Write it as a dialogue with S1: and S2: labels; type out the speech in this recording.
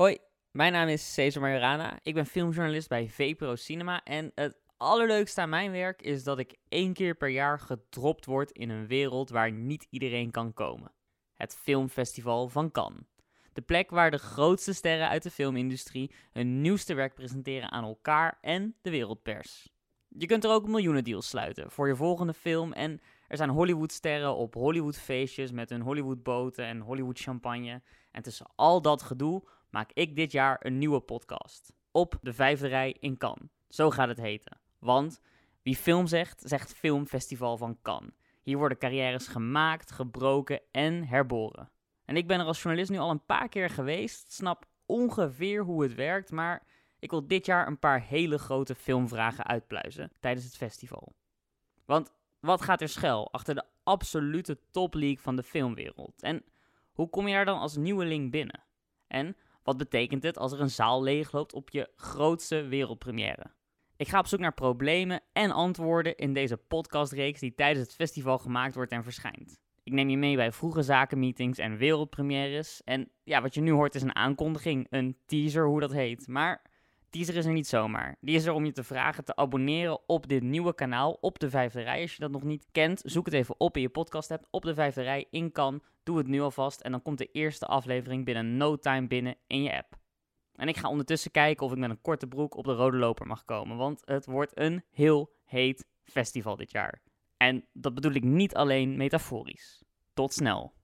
S1: Hoi, mijn naam is Cesar Majorana. Ik ben filmjournalist bij VPRO Cinema. En het allerleukste aan mijn werk is dat ik één keer per jaar gedropt word in een wereld waar niet iedereen kan komen. Het Filmfestival van Cannes. De plek waar de grootste sterren uit de filmindustrie hun nieuwste werk presenteren aan elkaar en de wereldpers. Je kunt er ook miljoenendeals sluiten voor je volgende film en er zijn Hollywoodsterren op Hollywoodfeestjes met hun Hollywoodboten en Hollywood champagne. En tussen al dat gedoe maak ik dit jaar een nieuwe podcast. Op de vijfde rij in Cannes. Zo gaat het heten. Want wie film zegt, zegt Filmfestival van Cannes. Hier worden carrières gemaakt, gebroken en herboren. En ik ben er als journalist nu al een paar keer geweest, snap ongeveer hoe het werkt, maar ik wil dit jaar een paar hele grote filmvragen uitpluizen tijdens het festival. Want wat gaat er schuil achter de absolute topleague van de filmwereld? En hoe kom je daar dan als nieuweling binnen? En wat betekent het als er een zaal leegloopt op je grootste wereldpremière? Ik ga op zoek naar problemen en antwoorden in deze podcastreeks die tijdens het festival gemaakt wordt en verschijnt. Ik neem je mee bij vroege zakenmeetings en wereldpremières. En ja, wat je nu hoort is een aankondiging, een teaser, hoe dat heet. Maar teaser is er niet zomaar. Die is er om je te vragen te abonneren op dit nieuwe kanaal op de vijfde rij. Als je dat nog niet kent, zoek het even op in je podcast hebt. Op de vijfde rij in kan. Doe het nu alvast en dan komt de eerste aflevering binnen no time binnen in je app. En ik ga ondertussen kijken of ik met een korte broek op de rode loper mag komen. Want het wordt een heel heet festival dit jaar. En dat bedoel ik niet alleen metaforisch. Tot snel.